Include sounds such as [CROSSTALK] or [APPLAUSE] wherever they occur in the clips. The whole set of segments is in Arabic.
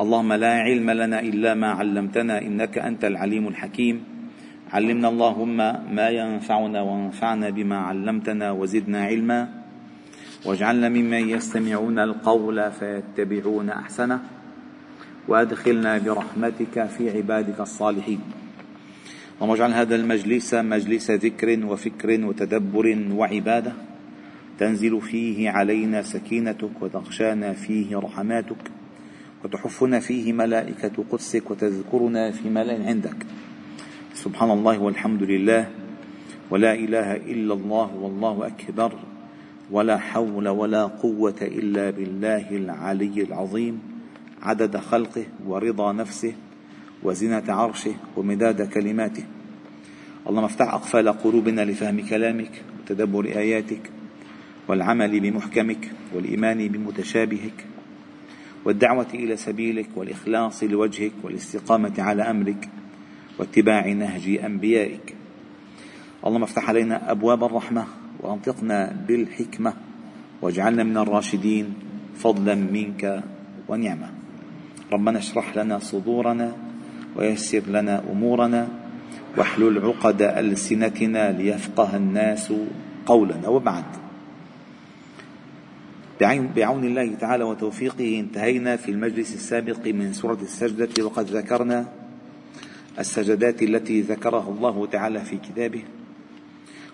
اللهم لا علم لنا إلا ما علمتنا إنك أنت العليم الحكيم. علمنا اللهم ما ينفعنا وانفعنا بما علمتنا وزدنا علما. واجعلنا ممن يستمعون القول فيتبعون أحسنه. وأدخلنا برحمتك في عبادك الصالحين. اللهم اجعل هذا المجلس مجلس ذكر وفكر وتدبر وعبادة. تنزل فيه علينا سكينتك وتغشانا فيه رحماتك. وتحفنا فيه ملائكة قدسك وتذكرنا في ملأ عندك. سبحان الله والحمد لله. ولا إله إلا الله والله أكبر. ولا حول ولا قوة إلا بالله العلي العظيم. عدد خلقه ورضا نفسه وزنة عرشه ومداد كلماته. اللهم افتح أقفال قلوبنا لفهم كلامك وتدبر آياتك والعمل بمحكمك والإيمان بمتشابهك والدعوة إلى سبيلك والإخلاص لوجهك والاستقامة على أمرك واتباع نهج أنبيائك. اللهم افتح علينا أبواب الرحمة وأنطقنا بالحكمة واجعلنا من الراشدين فضلا منك ونعمة. ربنا اشرح لنا صدورنا ويسر لنا أمورنا واحلل عقد ألسنتنا ليفقه الناس قولنا وبعد بعون الله تعالى وتوفيقه انتهينا في المجلس السابق من سورة السجدة وقد ذكرنا السجدات التي ذكرها الله تعالى في كتابه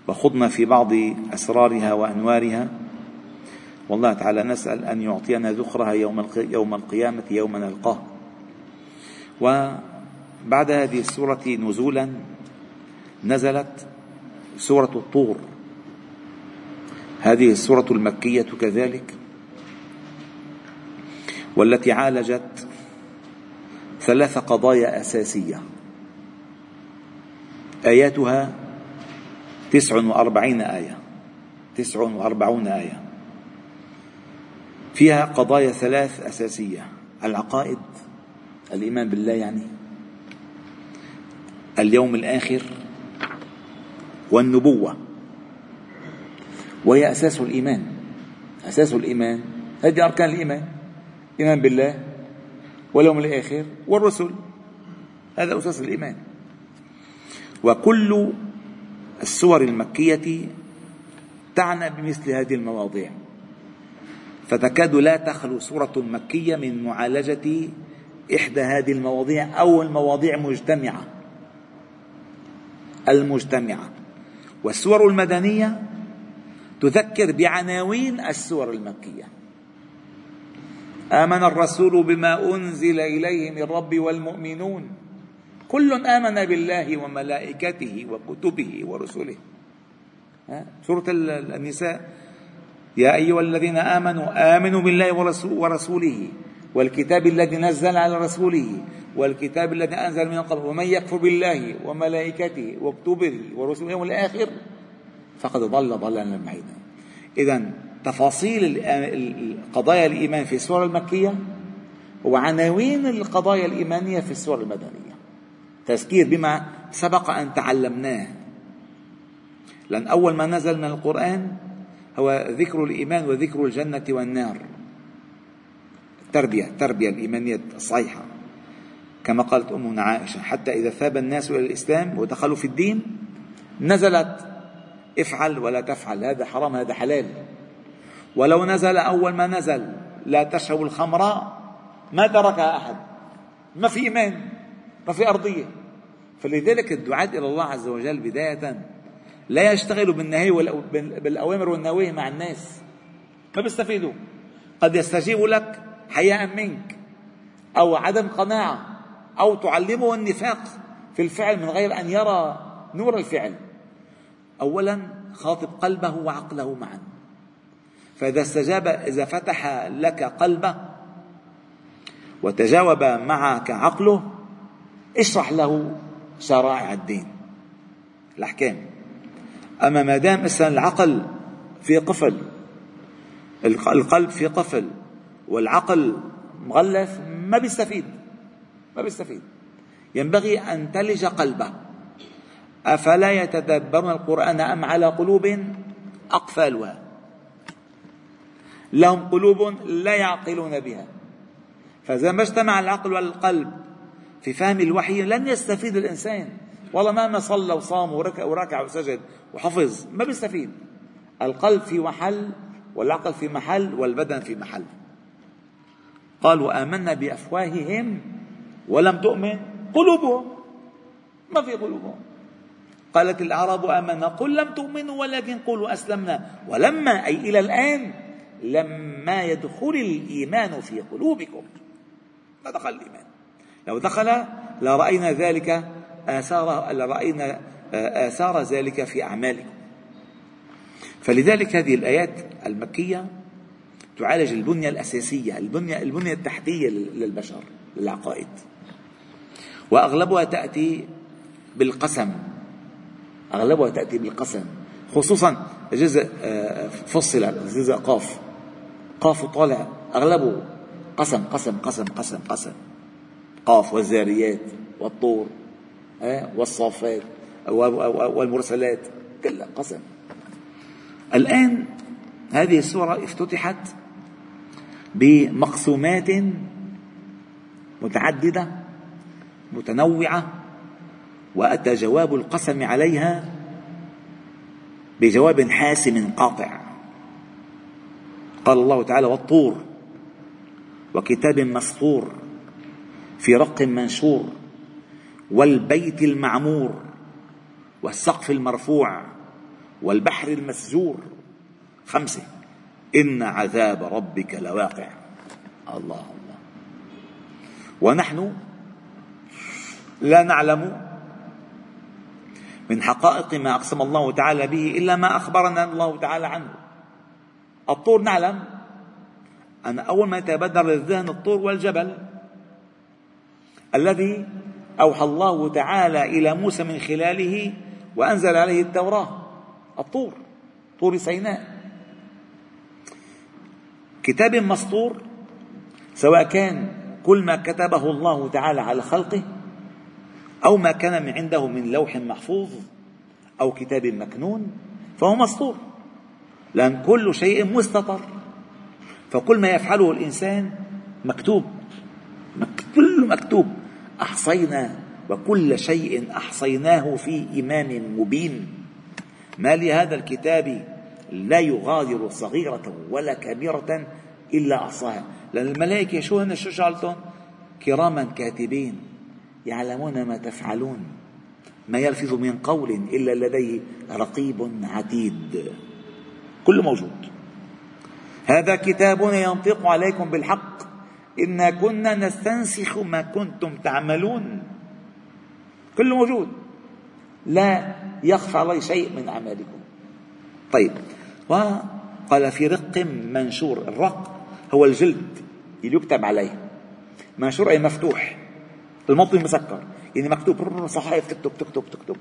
وخضنا في بعض أسرارها وأنوارها. والله تعالى نسأل أن يعطينا ذخرها يوم يوم القيامة يوم نلقاه. وبعد هذه السورة نزولا نزلت سورة الطور. هذه السورة المكية كذلك. والتي عالجت ثلاث قضايا أساسية. آياتها تسع وأربعين آية. تسع وأربعون آية. فيها قضايا ثلاث أساسية. العقائد الإيمان بالله يعني اليوم الآخر والنبوة. وهي أساس الإيمان. أساس الإيمان. هذه أركان الإيمان. إيمان بالله واليوم الآخر والرسل. هذا أساس الإيمان. وكل السور المكية تعنى بمثل هذه المواضيع. فتكاد لا تخلو سورة مكية من معالجة إحدى هذه المواضيع أو المواضيع مجتمعة. المجتمعة. والسور المدنية تذكر بعناوين السور المكية. آمن الرسول بما أنزل إليه من رب والمؤمنون. كل آمن بالله وملائكته وكتبه ورسله. سورة النساء. يا أيها الذين آمنوا آمنوا بالله ورسوله والكتاب الذي نزل على رسوله والكتاب الذي أنزل من قبل. ومن يكفر بالله وملائكته وكتبه ورسله يوم الآخر فقد ضل ضلالا بعيدا. إذا تفاصيل قضايا الإيمان في السورة المكية وعناوين القضايا الإيمانية في السورة المدنية. تذكير بما سبق أن تعلمناه. لأن أول ما نزل من القرآن هو ذكر الإيمان وذكر الجنة والنار. التربية التربية الإيمانية الصحيحة. كما قالت أمنا عائشة حتى إذا ثاب الناس إلى الإسلام ودخلوا في الدين نزلت افعل ولا تفعل هذا حرام هذا حلال. ولو نزل أول ما نزل لا تشربوا الخمر ما تركها أحد. ما في إيمان ما في أرضية. فلذلك الدعاة إلى الله عز وجل بداية لا يشتغلوا بالنهي بالأوامر والنواهي مع الناس. ما بيستفيدوا. قد يستجيب لك حياء منك أو عدم قناعة أو تعلمه النفاق في الفعل من غير أن يرى نور الفعل. أولا خاطب قلبه وعقله معا. فإذا استجاب إذا فتح لك قلبه وتجاوب معك عقله اشرح له شرائع الدين الأحكام. أما ما دام مثلا العقل في قفل القلب في قفل والعقل مغلف ما بيستفيد ما بيستفيد. ينبغي أن تلج قلبه. أفلا يتدبرون القرآن أم على قلوب أقفالها؟ لهم قلوب لا يعقلون بها. فإذا ما اجتمع العقل والقلب في فهم الوحي لن يستفيد الإنسان. والله مهما صلى وصام وركع, وركع وسجد وحفظ ما بيستفيد. القلب في محل والعقل في محل والبدن في محل. قالوا آمنا بأفواههم ولم تؤمن قلوبهم. ما في قلوبهم. قالت الأعراب آمنا قل لم تؤمنوا ولكن قولوا أسلمنا. ولما أي إلى الآن لما يدخل الإيمان في قلوبكم. ما دخل الإيمان؟ لو دخل لرأينا ذلك آثار لرأينا آثار ذلك في أعمالكم. فلذلك هذه الآيات المكية تعالج البنية الأساسية البنية البنية التحتية للبشر للعقائد. وأغلبها تأتي بالقسم. أغلبها تأتي بالقسم. خصوصا جزء آه، فصل جزء قاف. قاف طالع أغلبه قسم قسم قسم قسم قسم. قاف والزاريات والطور والصافات والمرسلات كلها قسم. الآن هذه السورة افتتحت بمقسومات متعددة متنوعة وأتى جواب القسم عليها بجواب حاسم قاطع. قال الله تعالى والطور وكتاب مسطور في رق منشور والبيت المعمور والسقف المرفوع والبحر المسجور. خمسة إن عذاب ربك لواقع. الله الله ونحن لا نعلم من حقائق ما أقسم الله تعالى به إلا ما أخبرنا الله تعالى عنه. الطور نعلم أن أول ما يتبادر للذهن الطور والجبل الذي أوحى الله تعالى إلى موسى من خلاله وأنزل عليه التوراة الطور طور سيناء. كتاب مسطور سواء كان كل ما كتبه الله تعالى على خلقه أو ما كان من عنده من لوح محفوظ أو كتاب مكنون فهو مسطور. لأن كل شيء مستطر. فكل ما يفعله الإنسان مكتوب. كله مكتوب. أحصينا وكل شيء أحصيناه في إمام مبين. ما لهذا الكتاب لا يغادر صغيرة ولا كبيرة إلا أحصاها. لأن الملائكة شو هن؟ شو شغلتهم كراما كاتبين. يعلمون ما تفعلون. ما يلفظ من قول إلا لديه رقيب عتيد. كله موجود. هذا كتابنا ينطق عليكم بالحق. إنا كنا نستنسخ ما كنتم تعملون. كله موجود. لا يخفى عليه شيء من أعمالكم. طيب. وقال في رق منشور. الرق هو الجلد اللي يكتب عليه. منشور أي مفتوح. الموطن مسكر يعني مكتوب. صحائف تكتب تكتب تكتب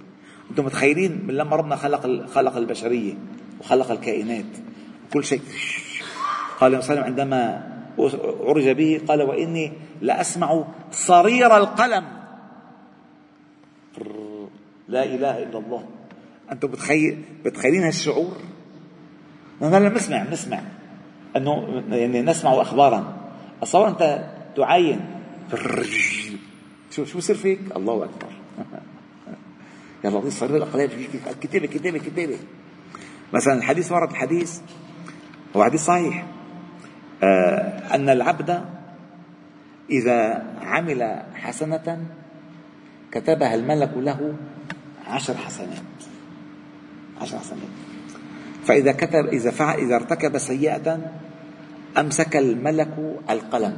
أنتم متخيلين من لما ربنا خلق خلق البشرية. وخلق الكائنات وكل شيء. قال وسلم عندما عرج به قال وإني لأسمع صرير القلم. لا إله إلا الله. أنتم بتخيل بتخيلين هالشعور؟ نحن بنسمع بنسمع أنه يعني نسمع أخبارا. اصور أنت تعاين. شو شو بصير فيك؟ الله أكبر. [LAUGHS] يا لطيف صار الاقلام كتابة كتابة كتابة. مثلا الحديث ورد الحديث هو حديث صحيح. آه أن العبد إذا عمل حسنة كتبها الملك له عشر حسنات. عشر حسنات. فإذا كتب إذا فعل إذا ارتكب سيئة أمسك الملك القلم.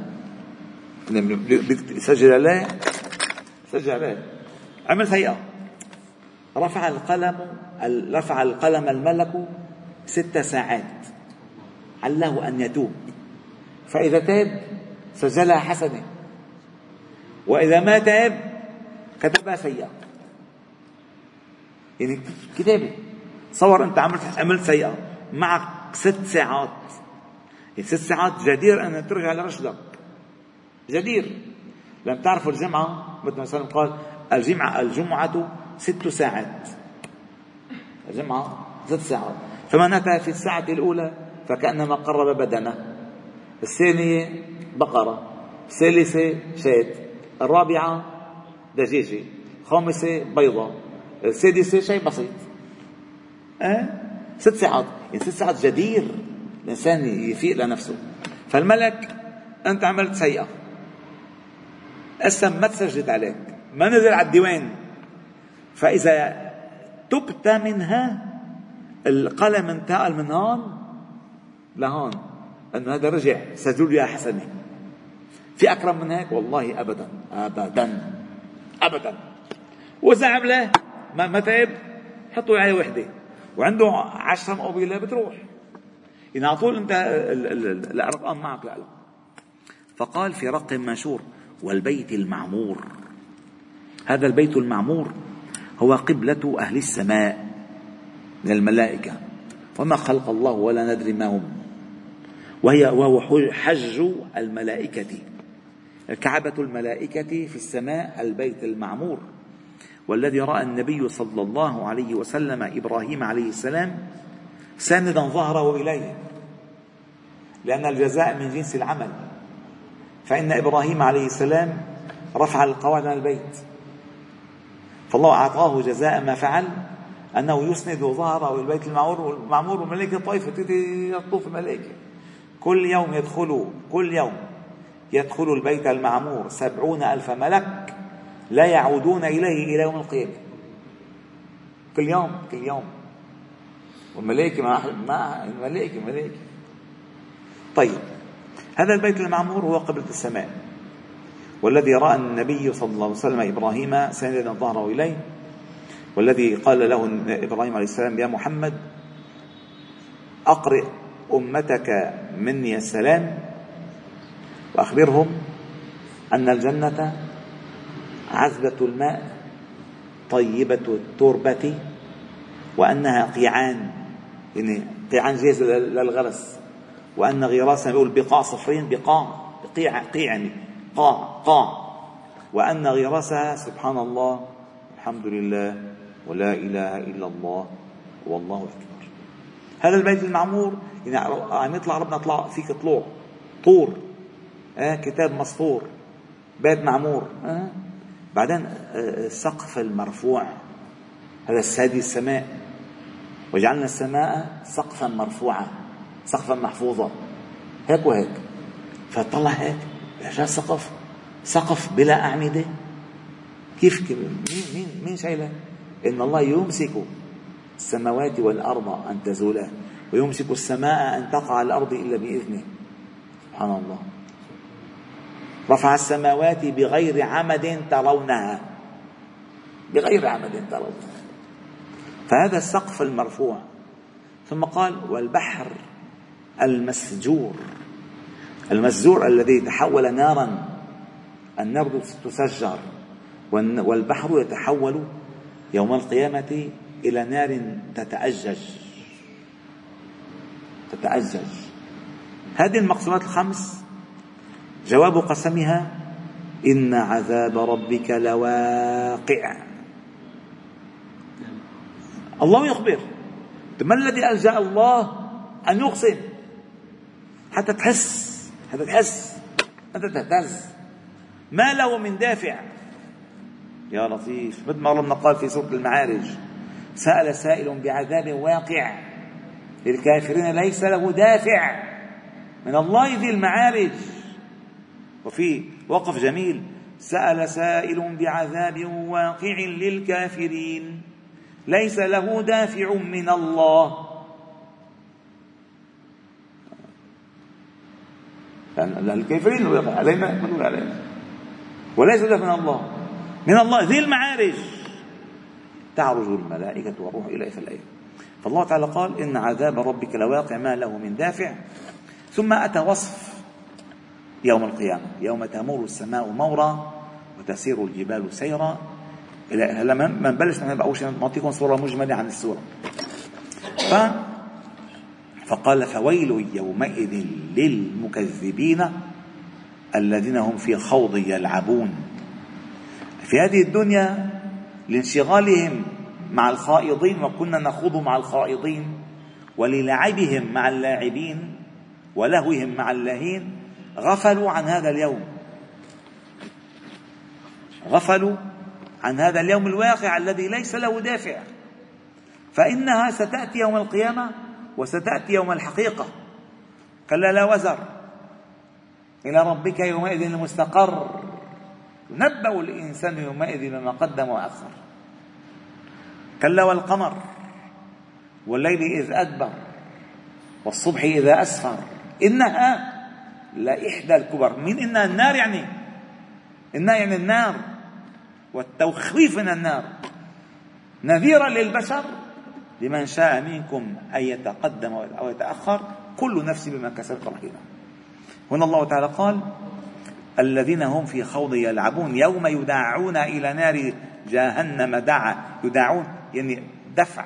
سجل له سجل له. عمل سيئة. رفع القلم رفع القلم الملك ست ساعات. عله أن يتوب. فإذا تاب سجلها حسنة وإذا ما تاب كتبها سيئة يعني كتابة. تصور أنت عملت عملت سيئة. معك ست ساعات. يعني ست ساعات جدير أن ترجع لرشدك. جدير. لم تعرفوا الجمعة مثل ما قال الجمعة الجمعة ست ساعات. الجمعة ست ساعات فمن أتى في الساعة الأولى؟ فكأنما قرب بدنه. الثانية بقرة. الثالثة شاة. الرابعة دجاجة. الخامسة بيضة. السادسة شيء بسيط. أه؟ ست ساعات. يعني ست ساعات جدير. الإنسان يفيق لنفسه. فالملك أنت عملت سيئة. أسلم ما تسجد عليك. ما نزل على الديوان. فإذا تبت منها القلم انتقل من هون لهون أنه هذا رجع سجل يا حسنة في أكرم من هيك؟ والله أبدا أبدا أبدا. وإذا عمله ما, ما تعب؟ حطوا عليه وحدة. وعنده عشرة مقابلة بتروح. إن على طول أنت الأرقام معك لا لا فقال في رق منشور والبيت المعمور. هذا البيت المعمور هو قبلة أهل السماء من الملائكة. وما خلق الله ولا ندري ما هم. وهي وهو حج الملائكة. كعبة الملائكة في السماء البيت المعمور والذي رأى النبي صلى الله عليه وسلم إبراهيم عليه السلام ساندا ظهره إليه. لأن الجزاء من جنس العمل. فإن إبراهيم عليه السلام رفع القواعد عن البيت. فالله أعطاه جزاء ما فعل أنه يسند ظهره البيت المعمور والمعمور والملائكة طائفة تطوف الملائكة. كل يوم يدخلوا كل يوم يدخل البيت المعمور سبعون ألف ملك لا يعودون إليه إلى يوم القيامة. كل يوم كل يوم. والملائكة مع مع الملائكة. طيب هذا البيت المعمور هو قبلة السماء. والذي رأى النبي صلى الله عليه وسلم إبراهيم سندا ظهره إليه والذي قال له إبراهيم عليه السلام يا محمد أقرئ أمتك مني السلام وأخبرهم أن الجنة عذبة الماء طيبة التربة وأنها قيعان يعني قيعان جاهزة للغرس وأن غراسها بيقول بقاع صفرين بقاع قيع قيع يعني قاع قاع وأن غراسها سبحان الله الحمد لله ولا إله إلا الله والله أكبر. هذا البيت المعمور يعني عم يطلع ربنا طلع فيك طلوع طور آه كتاب مسطور بيت معمور آه. بعدين آه السقف المرفوع هذا السادي السماء. وجعلنا السماء سقفا مرفوعا سقفا محفوظا. هيك وهيك. فطلع هيك. جاء سقف سقف بلا أعمدة. كيف مين مين مين شايله؟ إن الله يمسك السماوات والأرض أن تزولا ويمسك السماء أن تقع على الأرض إلا بإذنه. سبحان الله. رفع السماوات بغير عمد ترونها. بغير عمد ترونها. فهذا السقف المرفوع. ثم قال والبحر المسجور. المسجور الذي تحول نارا النار تسجر والبحر يتحول يوم القيامة إلى نار تتأجج. تتأجج. هذه المقسومات الخمس. جواب قسمها إن عذاب ربك لواقع. الله يخبر. ما الذي ألجأ الله أن يقسم؟ حتى تحس. تحس أنت تهتز. ما له من دافع. يا لطيف. مثل ما ربنا قال في سورة المعارج. سأل سائل بعذاب واقع. للكافرين ليس له دافع. من الله ذي المعارج. وفي وقف جميل. سأل سائل بعذاب واقع للكافرين. ليس له دافع من الله. لأن الكافرين علينا من علينا. وليس دافع من الله. من الله ذي المعارج. تعرج الملائكة والروح إليه في الأيام فالله تعالى قال إن عذاب ربك لواقع ما له من دافع. ثم أتى وصف يوم القيامة. يوم تمور السماء مورا وتسير الجبال سيرا. هلا ما نبلش أول شيء نعطيكم صورة مجملة عن السورة. ف فقال فويل يومئذ للمكذبين الذين هم في خوض يلعبون. في هذه الدنيا لانشغالهم مع الخائضين وكنا نخوض مع الخائضين وللعبهم مع اللاعبين ولهوهم مع اللاهين غفلوا عن هذا اليوم. غفلوا عن هذا اليوم الواقع الذي ليس له دافع. فإنها ستأتي يوم القيامة وستأتي يوم الحقيقة. كلا لا وزر. إلى ربك يومئذ المستقر. ينبأ الإنسان يومئذ بما قدم وأخر. كلا والقمر. والليل إذ أدبر. والصبح إذا أسفر. إنها لإحدى الكبر. من إنها النار يعني؟ إنها يعني النار. والتخويف من النار. نذيرا للبشر. لمن شاء منكم أن يتقدم أو يتأخر كل نفس بما كسبت رهينة. هنا الله تعالى قال الذين هم في خوض يلعبون يوم يدعون إلى نار جهنم دعا يدعون يعني دفع.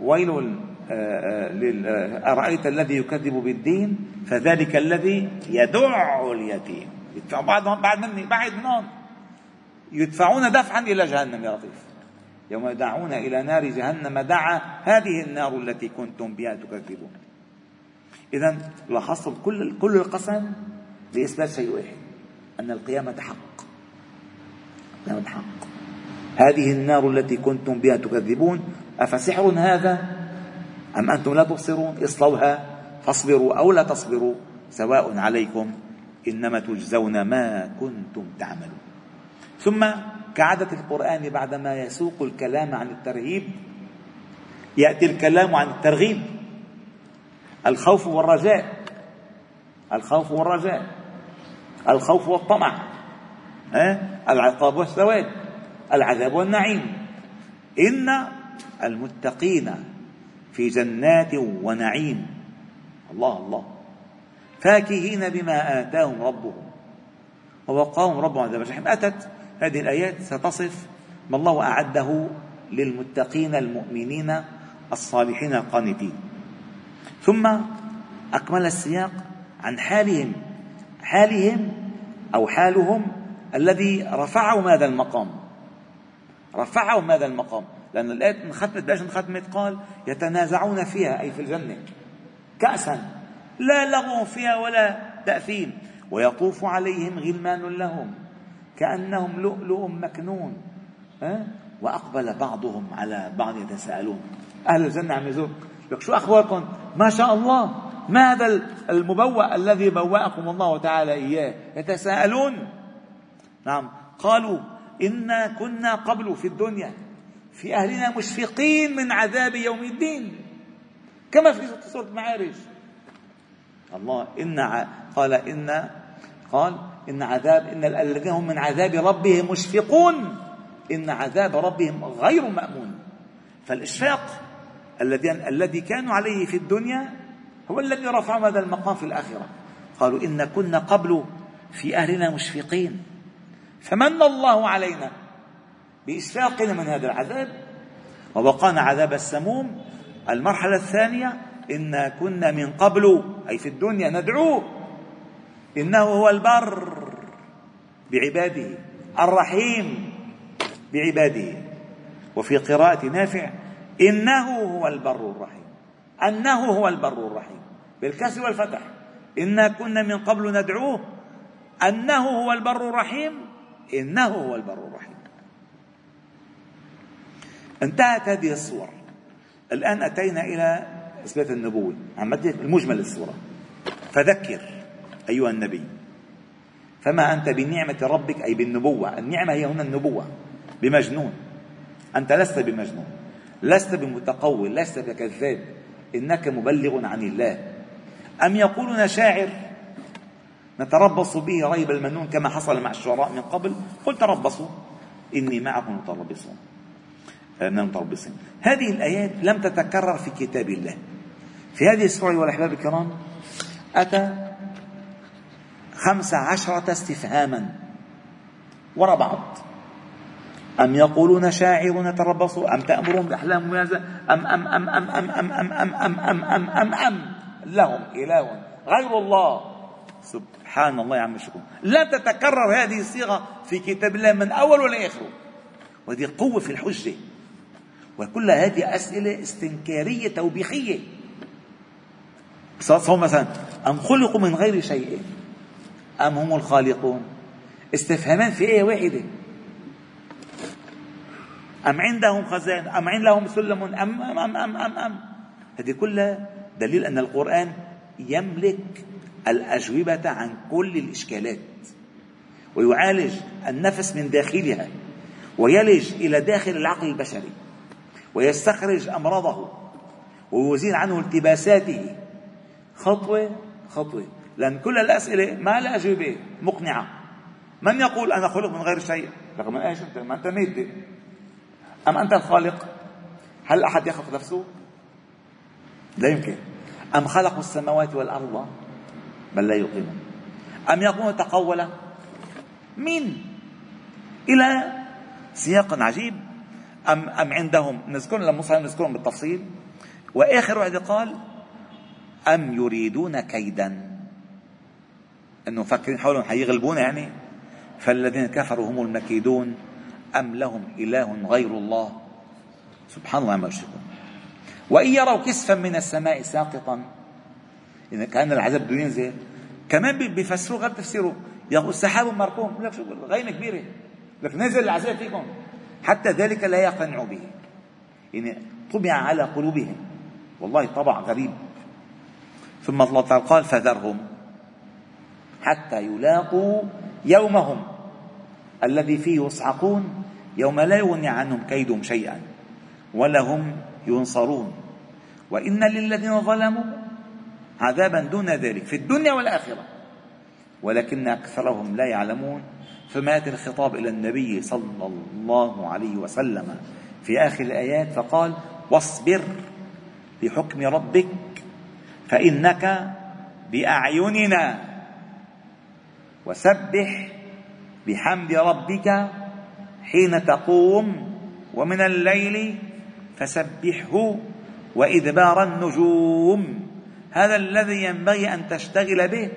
ويل آه، آه، أرأيت الذي يكذب بالدين؟ فذلك الذي يدع اليتيم. بعد بعد مني بعد من هون يدفعون دفعا إلى جهنم يا لطيف. يوم يدعون إلى نار جهنم دعا هذه النار التي كنتم بها تكذبون. إذا لاحظتم كل كل القسم لإثبات شيء واحد أن القيامة حق. القيامة حق. هذه النار التي كنتم بها تكذبون أفسحر هذا؟ أم أنتم لا تبصرون؟ اصلوها فاصبروا أو لا تصبروا. سواء عليكم إنما تجزون ما كنتم تعملون. ثم كعادة القرآن بعدما يسوق الكلام عن الترهيب يأتي الكلام عن الترغيب. الخوف والرجاء. الخوف والرجاء. الخوف والطمع. العقاب والثواب العذاب والنعيم. إن المتقين في جنات ونعيم. الله الله. فاكهين بما آتاهم ربهم. ووقاهم ربهم عذاب الجحيم أتت هذه الآيات ستصف ما الله أعده للمتقين المؤمنين الصالحين القانتين. ثم أكمل السياق عن حالهم حالهم أو حالهم الذي رفعهم هذا المقام؟ رفعهم هذا المقام؟ لأن الآية انختمت ليش انختمت قال يتنازعون فيها أي في الجنة. كأسا. لا لغو فيها ولا تأثيم. ويطوف عليهم غلمان لهم. كأنهم لؤلؤ مكنون أه؟ وأقبل بعضهم على بعض يتساءلون. أهل الجنة عم يزور لك شو أخباركم؟ ما شاء الله. ما هذا المبوأ الذي بوأكم الله تعالى إياه؟ يتساءلون. نعم. قالوا إنا كنا قبل في الدنيا في أهلنا مشفقين من عذاب يوم الدين. كما في سورة المعارج. الله إن قال إن قال إن عذاب إن الذين هم من عذاب ربهم مشفقون. إن عذاب ربهم غير مأمون. فالإشفاق الذي الذي كانوا عليه في الدنيا هو الذي رفعهم هذا المقام في الآخرة. قالوا إن كنا قبل في أهلنا مشفقين. فمن الله علينا بإشفاقنا من هذا العذاب؟ ووقانا عذاب السموم. المرحلة الثانية إنا كنا من قبل أي في الدنيا ندعوه إنه هو البر بعباده الرحيم بعباده. وفي قراءة نافع إنه هو البر الرحيم. أنه هو البر الرحيم. بالكسر والفتح. إنا كنا من قبل ندعوه أنه هو البر الرحيم. إنه هو البر الرحيم. انتهت هذه الصور. الآن أتينا إلى إثبات النبوة. عم المجمل الصورة. فذكر. أيها النبي. فما أنت بنعمة ربك أي بالنبوة. النعمة هي هنا النبوة بمجنون. أنت لست بمجنون لست بمتقول لست بكذاب. إنك مبلغ عن الله. أم يقولون شاعر؟ نتربص به ريب المنون كما حصل مع الشعراء من قبل. قل تربصوا إني معكم متربصون. متربصين هذه الآيات لم تتكرر في كتاب الله. في هذه السورة والأحباب الكرام أتى خمس عشرة استفهاما وراء بعض أم يقولون شاعر نتربص أم تأمرون بأحلام مميزة أم أم أم أم أم أم أم أم أم أم أم أم أم لهم إله غير الله سبحان الله يا عم الشكون لا تتكرر هذه الصيغة في كتاب الله من أول ولا آخره وهذه قوة في الحجة وكل هذه أسئلة استنكارية توبيخية صار مثلا أم خلقوا من غير شيء أم هم الخالقون؟ استفهامان في آية واحدة. أم عندهم خزائن أم عندهم سلم؟ أم أم أم أم أم, أم. هذه كلها دليل أن القرآن يملك الأجوبة عن كل الإشكالات ويعالج النفس من داخلها ويلج إلى داخل العقل البشري ويستخرج أمراضه ويزيل عنه التباساته. خطوة خطوة. لأن كل الأسئلة ما لها أجوبة مقنعة. من يقول أنا خلق من غير شيء؟ رغم إيش أنت؟ ما أنت مادة أم أنت الخالق؟ هل أحد يخلق نفسه؟ لا يمكن. أم خلقوا السماوات والأرض؟ بل لا يوقنون أم يكون تقولا مين؟ إلى سياق عجيب. أم, أم عندهم نذكرهم لما نذكرهم بالتفصيل. وآخر واحد قال أم يريدون كيدا؟ أنه فاكرين حولهم حيغلبونا يعني؟ فالذين كفروا هم المكيدون أم لهم إله غير الله؟ سبحان الله ما يشركون وإن يروا كسفا من السماء ساقطا إذا كان العذاب بده ينزل كمان بيفسروه غير تفسيره. يقول سحاب مركوم لك شو غيمة كبيرة. لك نزل العذاب فيكم. حتى ذلك لا يقتنعوا به. يعني طبع على قلوبهم. والله طبع غريب. ثم الله تعالى قال فذرهم. حتى يلاقوا يومهم الذي فيه يصعقون يوم لا يغني عنهم كيدهم شيئا ولا هم ينصرون. وإن للذين ظلموا عذابا دون ذلك في الدنيا والآخرة. ولكن أكثرهم لا يعلمون. ثم يأتي الخطاب إلى النبي صلى الله عليه وسلم في آخر الآيات فقال واصبر لحكم ربك فإنك بأعيننا. وسبح بحمد ربك حين تقوم ومن الليل فسبحه وإدبار النجوم. هذا الذي ينبغي أن تشتغل به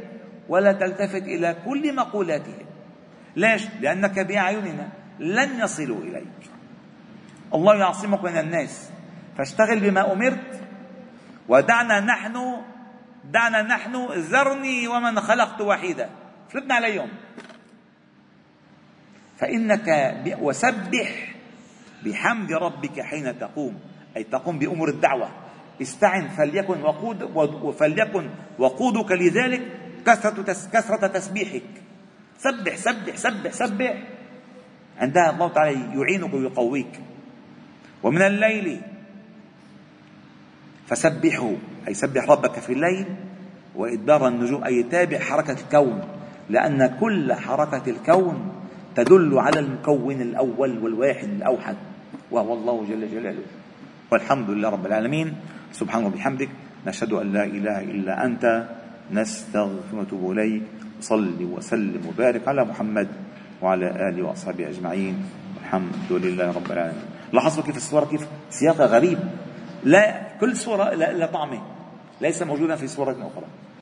ولا تلتفت إلى كل مقولاتهم. ليش؟ لأنك بأعيننا لن يصلوا إليك. الله يعصمك من الناس. فاشتغل بما أمرت ودعنا نحن دعنا نحن ذرني ومن خلقت وحيدا. فلتنا عليهم فإنك وسبح بحمد ربك حين تقوم. أي تقوم بأمور الدعوة. استعن فليكن وقود فليكن وقودك لذلك كثرة كثرة تسبيحك. سبح سبح سبح سبح. عندها الله تعالى يعينك ويقويك. ومن الليل فسبحه. أي سبح ربك في الليل. وإدبار النجوم. أي تابع حركة الكون. لأن كل حركة الكون تدل على المكون الأول والواحد الأوحد وهو الله جل جلاله. والحمد لله رب العالمين. سبحانه وبحمدك نشهد أن لا إله إلا أنت نستغفر ونتوب إليك صل وسلم وبارك على محمد وعلى آله وأصحابه أجمعين. الحمد لله رب العالمين. لاحظوا كيف الصورة كيف سياقها غريب. لا كل صورة لا طعمة ليس موجودا في صورة أخرى.